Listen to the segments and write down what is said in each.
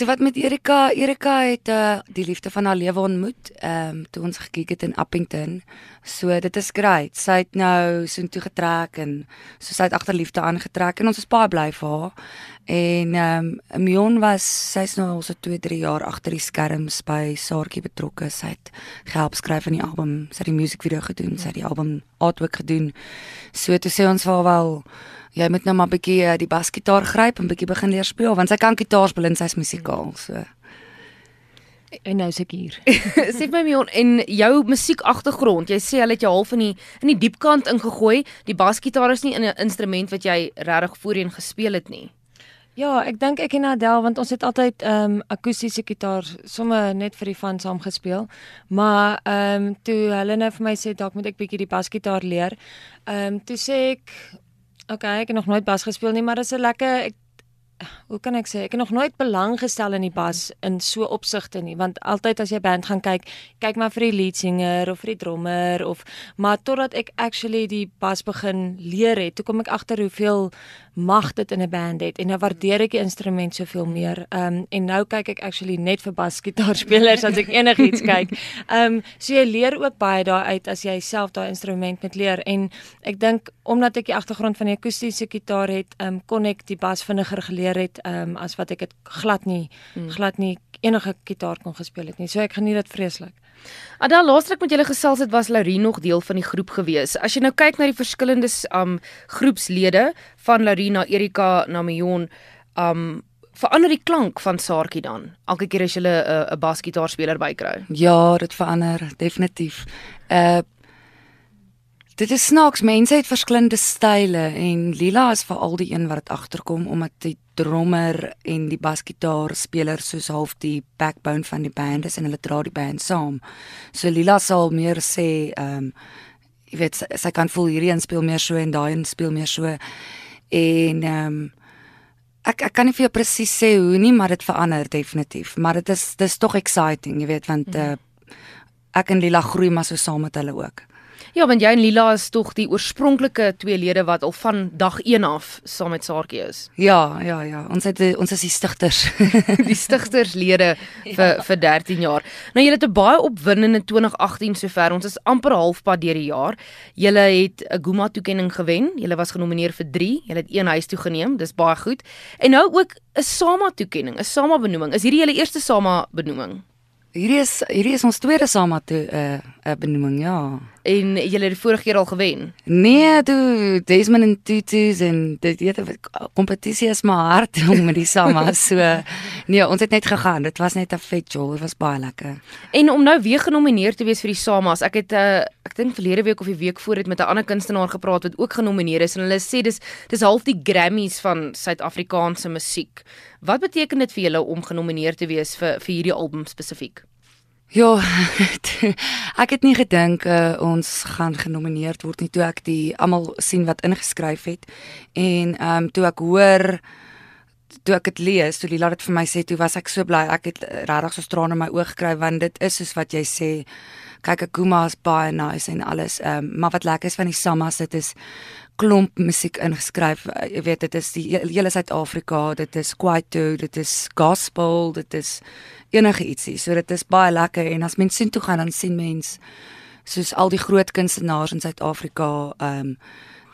So wat met Erika, Erika het uh die liefde van haar lewe ontmoet, ehm um, toe ons gekyk het in Appington. So dit is great. Sy het nou so toe getrek en so sy het agter liefde aangetrek en ons is baie bly vir haar. En ehm um, Mion was sy's nou al so 2, 3 jaar agter die skerms by Saartjie betrokke. Sy het gehelp skryf aan die album, sy het die musiekvideo gedoen, sy het die album artwork gedoen. So toe sê ons haar wel jy moet nou maar 'n bietjie uh, die basgitaar gryp en bietjie begin leer speel want sy kan gitaar speel en sy's musikaal so en nou sê ek hier. sê my Mion en jou musiek agtergrond, jy sê hulle het jou half in die in die diep kant ingegooi. Die basgitaar is nie 'n instrument wat jy regtig voorheen gespeel het nie. Ja, ek dink ek en Adel want ons het altyd ehm um, akoestiese gitaar sommer net vir die van saam gespeel. Maar ehm um, toe hulle nou vir my sê dalk moet ek bietjie die basgitaar leer. Ehm um, toe sê ek Okay, ek het nog nooit bas gespeel nie, maar dit is 'n lekker ek, hoe kan ek sê, ek het nog nooit belang gestel in die bas in so opsigte nie, want altyd as jy band gaan kyk, kyk maar vir die lead singer of vir die drummer of maar totdat ek actually die bas begin leer het, toe kom ek agter hoeveel mag dit in 'n band het en nou waardeer ek die instrument soveel meer. Ehm um, en nou kyk ek actually net vir basgitaarspelers as ek enigiets kyk. Ehm um, so jy leer ook baie daai uit as jy self daai instrument met leer en ek dink omdat ek die agtergrond van die akoestiese gitaar het, ehm um, kon ek die bas vinniger geleer het ehm um, as wat ek dit glad nie hmm. glad nie enige gitaar kon gespeel het nie. So ek geniet dit vreeslik. Adel laaslik met julle gesels het was Laurie nog deel van die groep gewees. As jy nou kyk na die verskillende um groepslede van Laurie na Erika na Mion, um verander die klank van Saartjie dan. Elke keer as jy 'n 'n basgitaarspeler bykry. Ja, dit verander definitief. Uh Dit is snaaks, mense het verskillende style en Lila is veral die een wat agterkom omdat die drummer en die basgitaar speler soos half die backbone van die band is en hulle dra die band saam. So Lila sal meer sê ehm um, jy weet sy, sy kan voel hierdie een speel meer so en daai een speel meer so en ehm um, ek ek kan nie vir jou presies sê hoe nie, maar dit verander definitief, maar dit is dis tog exciting, jy weet want uh, ek en Lila groei maar so saam met hulle ook. Ja, want jy en Lila is tog die oorspronklike twee lede wat al van dag 1 af saam met Saartjie is. Ja, ja, ja. Ons het ons is die stigters. die stigterslede vir ja. vir 13 jaar. Nou julle het 'n baie opwindende 2018 sover. Ons is amper halfpad deur die jaar. Julle het 'n Guma toekenning gewen. Julle was genomineer vir 3. Julle het een huis toe geneem. Dis baie goed. En nou ook 'n Sama toekenning, 'n Sama benoeming. Is hierdie julle eerste Sama benoeming? Hierdie is hierdie is ons tweede Sama toe uh, benoeming, ja. En jy het die vorige keer al gewen? Nee, toe Desmond en Tutus en dit weet kompetisie is maar hard om met die Sama so. Nee, ons het net gegaan. Dit was net 'n vet job. Dit was baie lekker. En om nou weer genomineer te wees vir die Samas. Ek het 'n uh, ek dink verlede week of die week voor het met 'n ander kunstenaar gepraat wat ook genomineer is en hulle sê dis dis half die Grammys van Suid-Afrikaanse musiek. Wat beteken dit vir julle om genomineer te wees vir vir hierdie album spesifiek? Ja, ek het nie gedink uh, ons gaan genomineer word nie. Toe ek die almal sien wat ingeskryf het en ehm um, toe ek hoor toe ek dit lees, toe Lila dit vir my sê, toe was ek so bly. Ek het regtig so trane in my oë gekry want dit is soos wat jy sê. Kyk, Akuma is baie nice en alles. Ehm um, maar wat lekker is van die Samas, dit is klomp musiek ingeskryf. Uh, jy weet dit is die hele Suid-Afrika, dit is kwaito, dit is gospel, dit is enige ietsie. So dit is baie lekker en as mens sien toe gaan dan sien mens soos al die groot kunstenaars in Suid-Afrika ehm um,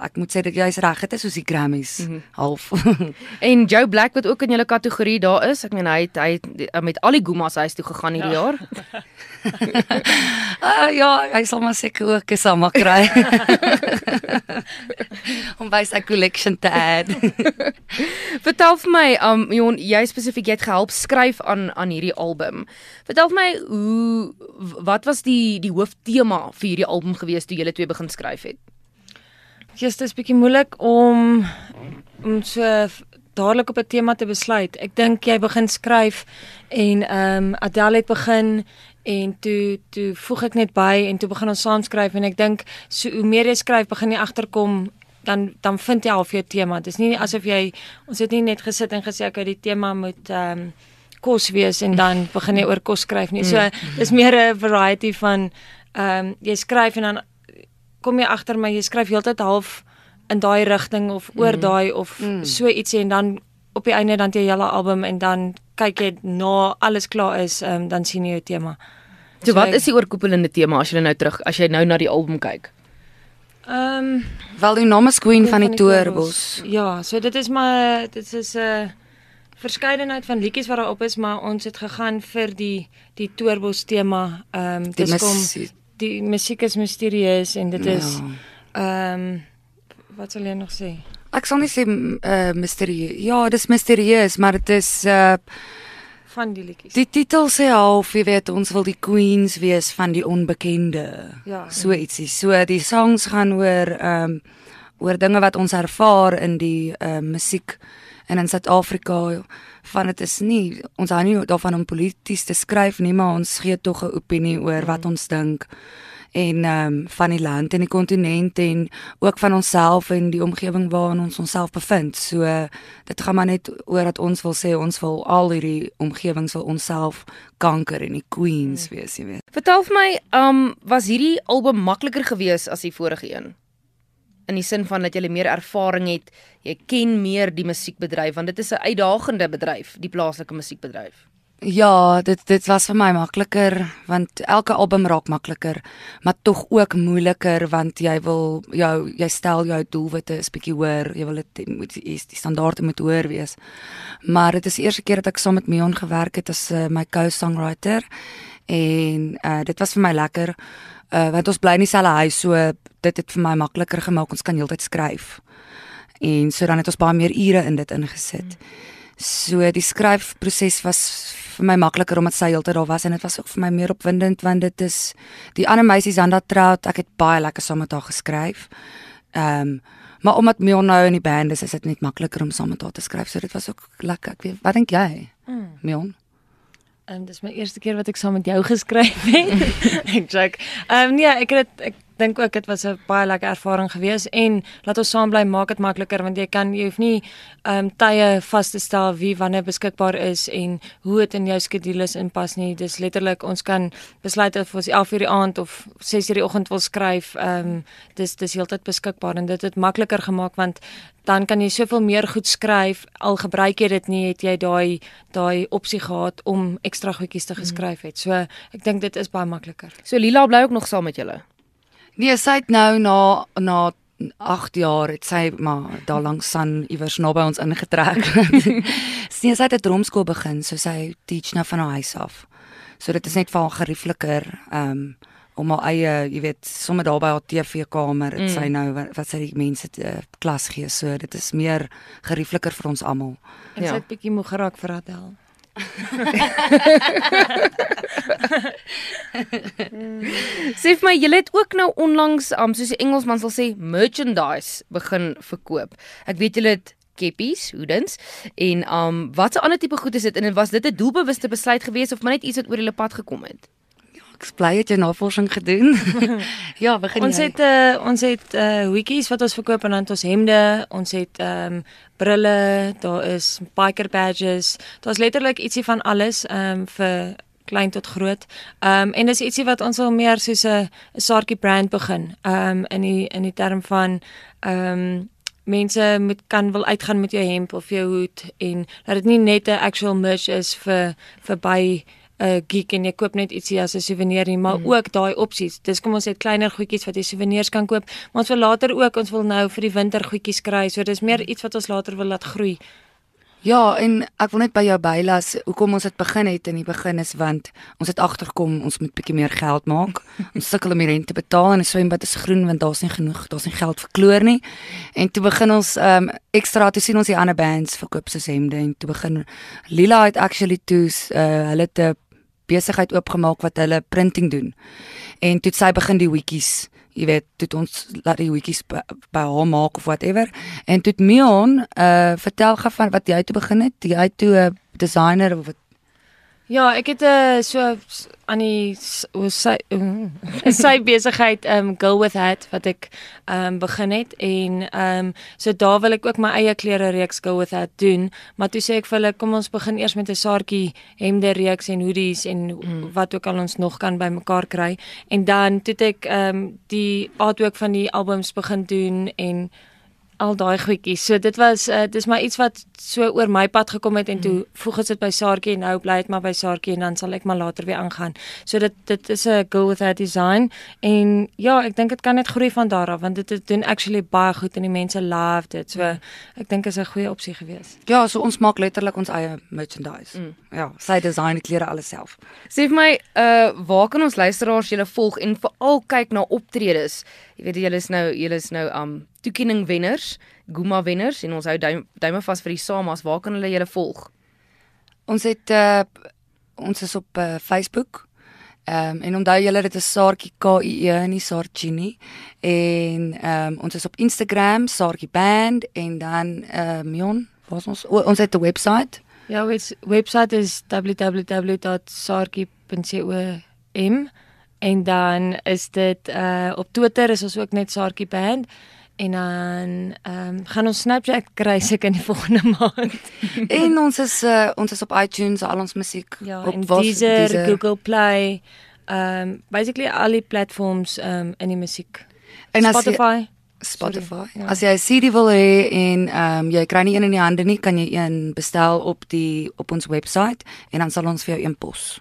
ek moet sê dat jy's reg, dit is soos die Grammys mm -hmm. half. en Joe Black wat ook in julle kategorie daar is. Ek meen hy het, hy het met al die Gumas huis toe gegaan hierdie ja. jaar. uh, ja, hy sal maar seker ook eens almal kry. Om by sy collection te add. Vertel vir my, um Jon, jy spesifiek jy het gehelp skryf aan aan hierdie album. Vertel vir my hoe wat was die die hooftema vir hierdie album gewees toe julle twee begin skryf het? Ja, dit is bietjie moeilik om om so dadelik op 'n tema te besluit. Ek dink jy begin skryf en ehm um, Adele het begin en toe toe voeg ek net by en toe begin ons saam skryf en ek dink so hoe meer jy skryf, begin jy agterkom dan dan vind jy al vir jou tema. Dit is nie asof jy ons het nie net gesit en gesê okay, die tema moet ehm um, kos wees en dan begin jy oor kos skryf nie. So mm. dis meer 'n variety van ehm um, jy skryf en dan kom jy agter my jy skryf heeltyd half in daai rigting of oor mm. daai of mm. so ietsie en dan op die einde dan jy hele album en dan kyk jy na alles klaar is, um, dan sien jy jou tema. So wat is die oorkoepelende tema as jy nou terug as jy nou na die album kyk? Ehm um, Wel die naam is Queen van die Toerbos. Ja, so dit is maar dit is 'n uh, verskeidenheid van liedjies wat daar op is, maar ons het gegaan vir die die Toerbos tema. Ehm um, dis kom die musiek is misterieus en dit is ja. ehm ja. um, wat sal jy nog sê? Ek sal nie sê uh, misterie. Ja, dis misterieus, maar dit is uh van die liedjies. Die titel sê half, jy weet, ons wil die queens wees van die onbekende. Ja. So ietsie. So die songs gaan oor ehm um, oor dinge wat ons ervaar in die ehm uh, musiek en in Suid-Afrika. Van dit is nie ons hou nie daarvan om polities te skryf nie, maar ons gee tog 'n opinie oor wat mm. ons dink en ehm um, van die land en die kontinent en ook van onsself en die omgewing waarin ons onsself bevind. So dit gaan maar net oor dat ons wil sê ons wil al hierdie omgewings wil onsself kanker en die queens hmm. wees, jy weet. Vertel vir my, ehm um, was hierdie album makliker geweest as die vorige een? In die sin van dat jy meer ervaring het, jy ken meer die musiekbedryf want dit is 'n uitdagende bedryf, die plaaslike musiekbedryf. Ja, dit dit was vir my makliker want elke album raak makliker, maar tog ook moeiliker want jy wil jou jy stel jou doelwitte is bietjie hoër, jy wil dit moet die, die standaarde moet hoër wees. Maar dit is die eerste keer dat ek saam met Mion gewerk het as uh, my co-songwriter en uh, dit was vir my lekker uh, want ons bly in dieselfde huis so dit het vir my makliker gemaak ons kan heeltyd skryf. En so dan het ons baie meer ure in dit ingesit. So die skryfproses was vir my makliker omdat sy heeltyd daar was en dit was ook vir my meer opwindend want dit is die ander meisies aan dat trout ek het baie lekker saam met haar geskryf. Ehm um, maar omdat Mion nou in die band is, is dit net makliker om saam met haar te skryf. So dit was ook lekker. Ek weet, wat dink jy? Mm. Mion? Ehm um, dis my eerste keer wat ek saam met jou geskryf het. ek sê ehm um, nee, ek het ek dink ook dit was 'n baie lekker ervaring gewees en laat ons saam bly maak dit makliker want jy kan jy hoef nie ehm um, tye vas te stel wie wanneer beskikbaar is en hoe dit in jou skedules inpas nie. Dis letterlik ons kan besluit of ons 11:00 die aand of 6:00 die oggend wil skryf. Ehm um, dis dis heeltyd beskikbaar en dit het makliker gemaak want dan kan jy soveel meer goed skryf al gebruik jy dit nie het jy daai daai opsie gehad om ekstra goedjies te geskryf het. So ek dink dit is baie makliker. So Lila bly ook nog saam met julle. Nee, sy het nou na na 8 jaar het sy maar daar langs aan iewers naby ons ingetrek. Sien sy het 'n drumskool begin, so sy teach nou van haar huis af. So dit is net vir haar geriefliker um om haar eie, jy weet, sommer daar by haar TV-kamer, dit mm. sy nou wat, wat sy die mense uh, klas gee. So dit is meer geriefliker vir ons almal. En ja. sy het bietjie moeg geraak vir Adel. Sê vir my, jy het ook nou onlangs, um, soos die Engelsman sal sê, merchandise begin verkoop. Ek weet jy het keppies, hoedens en um watse ander tipe goed is dit en was dit 'n doelbewuste besluit geweest of maar net iets wat oor julle pad gekom het? Ek bly het jy navorsing gedoen. ja, begin ons jy. het uh, ons het uh hoedjies wat ons verkoop en dan ons hemde, ons het um brille, daar is biker badges. Daar's letterlik ietsie van alles um vir klein tot groot. Ehm um, en dis ietsie wat ons wil meer soos 'n saartjie brand begin. Ehm um, in die in die term van ehm um, mense moet kan wil uitgaan met jou hemp of jou hoed en dat dit nie net 'n actual merch is vir vir by 'n geek en jy koop net ietsie as 'n souvenir nie, maar mm. ook daai opsies. Dis kom ons het kleiner goedjies wat jy souvenirs kan koop, maar ons wil later ook ons wil nou vir die winter goedjies kry. So dis meer iets wat ons later wil laat groei. Ja, en ek wil net by jou bylas hoekom ons dit begin het in die begin is want ons het agterkom ons moet bietjie meer geld maak. ons sukkel om die rente te betaal en die swembad is groen want daar's nie genoeg, daar's nie geld vir kloor nie. En toe begin ons um ekstra te sien ons die ander bands verkoop se hemde en toe begin Lila het actually toe uh, hulle te besigheid oopgemaak wat hulle printing doen. En toe sy begin die wikkies jy weet dit ons laat die wikkies by, by hom maak of whatever en toe Mion uh vertel gou van wat jy toe begin het jy toe 'n designer of wat Ja, ek het 'n uh, eh, so aan die sy uh, sy besigheid um Girl with Hat wat ek um begin het en um so daar wil ek ook my eie klere reeks Girl with Hat doen, maar toe sê ek vir hulle kom ons begin eers met 'n saartjie hemde reeks en hoodies en mm. wat ook al ons nog kan bymekaar kry en dan toe ek um die artwork van die albums begin doen en al daai goedjies. So dit was uh, dis maar iets wat so oor my pad gekom het en toe mm. voeg ons dit by Saartjie en nou bly dit maar by Saartjie en dan sal ek maar later weer aangaan. So dit dit is 'n go with that design en ja, ek dink dit kan net groei van daar af want dit het doen actually baie goed en die mense love dit. So ek dink is 'n goeie opsie gewees. Ja, so ons maak letterlik ons eie merchandise. Mm. Ja, sy design die klere alles self. Sê vir my, uh waar kan ons luisteraars julle volg en veral kyk na optredes? Jy weet julle is nou julle is nou um toekenning wenners, Guma wenners en ons hou duim, duime vas vir die Samas. Waar kan hulle julle volg? Ons het uh ons is op uh, Facebook. Ehm um, en onthou julle dit is Saartjie K I E en nie Saartjie nie. En ehm um, ons is op Instagram Saartjie Band en dan ehm um, Jon, wat ons o, ons het 'n webwerf. Ja, ons webwerf is www.saartjie.com en dan is dit uh op Twitter is ons ook net Saartjie Band en dan ehm um, gaan ons Snapchat kry seker in die volgende maand. en ons is uh, ons is op iTunes al ons musiek ja, op Deezer, Deezer, Google Play, ehm um, basically al die platforms ehm um, in die musiek. En Spotify Spotify. Sorry, ja. As jy 'n CD wil hê en ehm um, jy kry nie een in die hande nie, kan jy een bestel op die op ons webwerf en dan sal ons vir jou een pos.